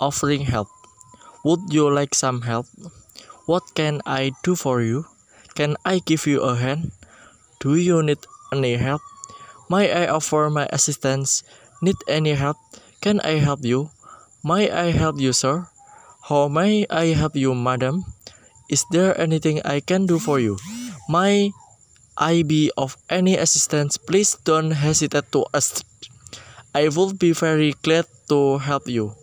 Offering help. Would you like some help? What can I do for you? Can I give you a hand? Do you need any help? May I offer my assistance? Need any help? Can I help you? May I help you, sir? How may I help you, madam? Is there anything I can do for you? May I be of any assistance? Please don't hesitate to ask. I would be very glad to help you.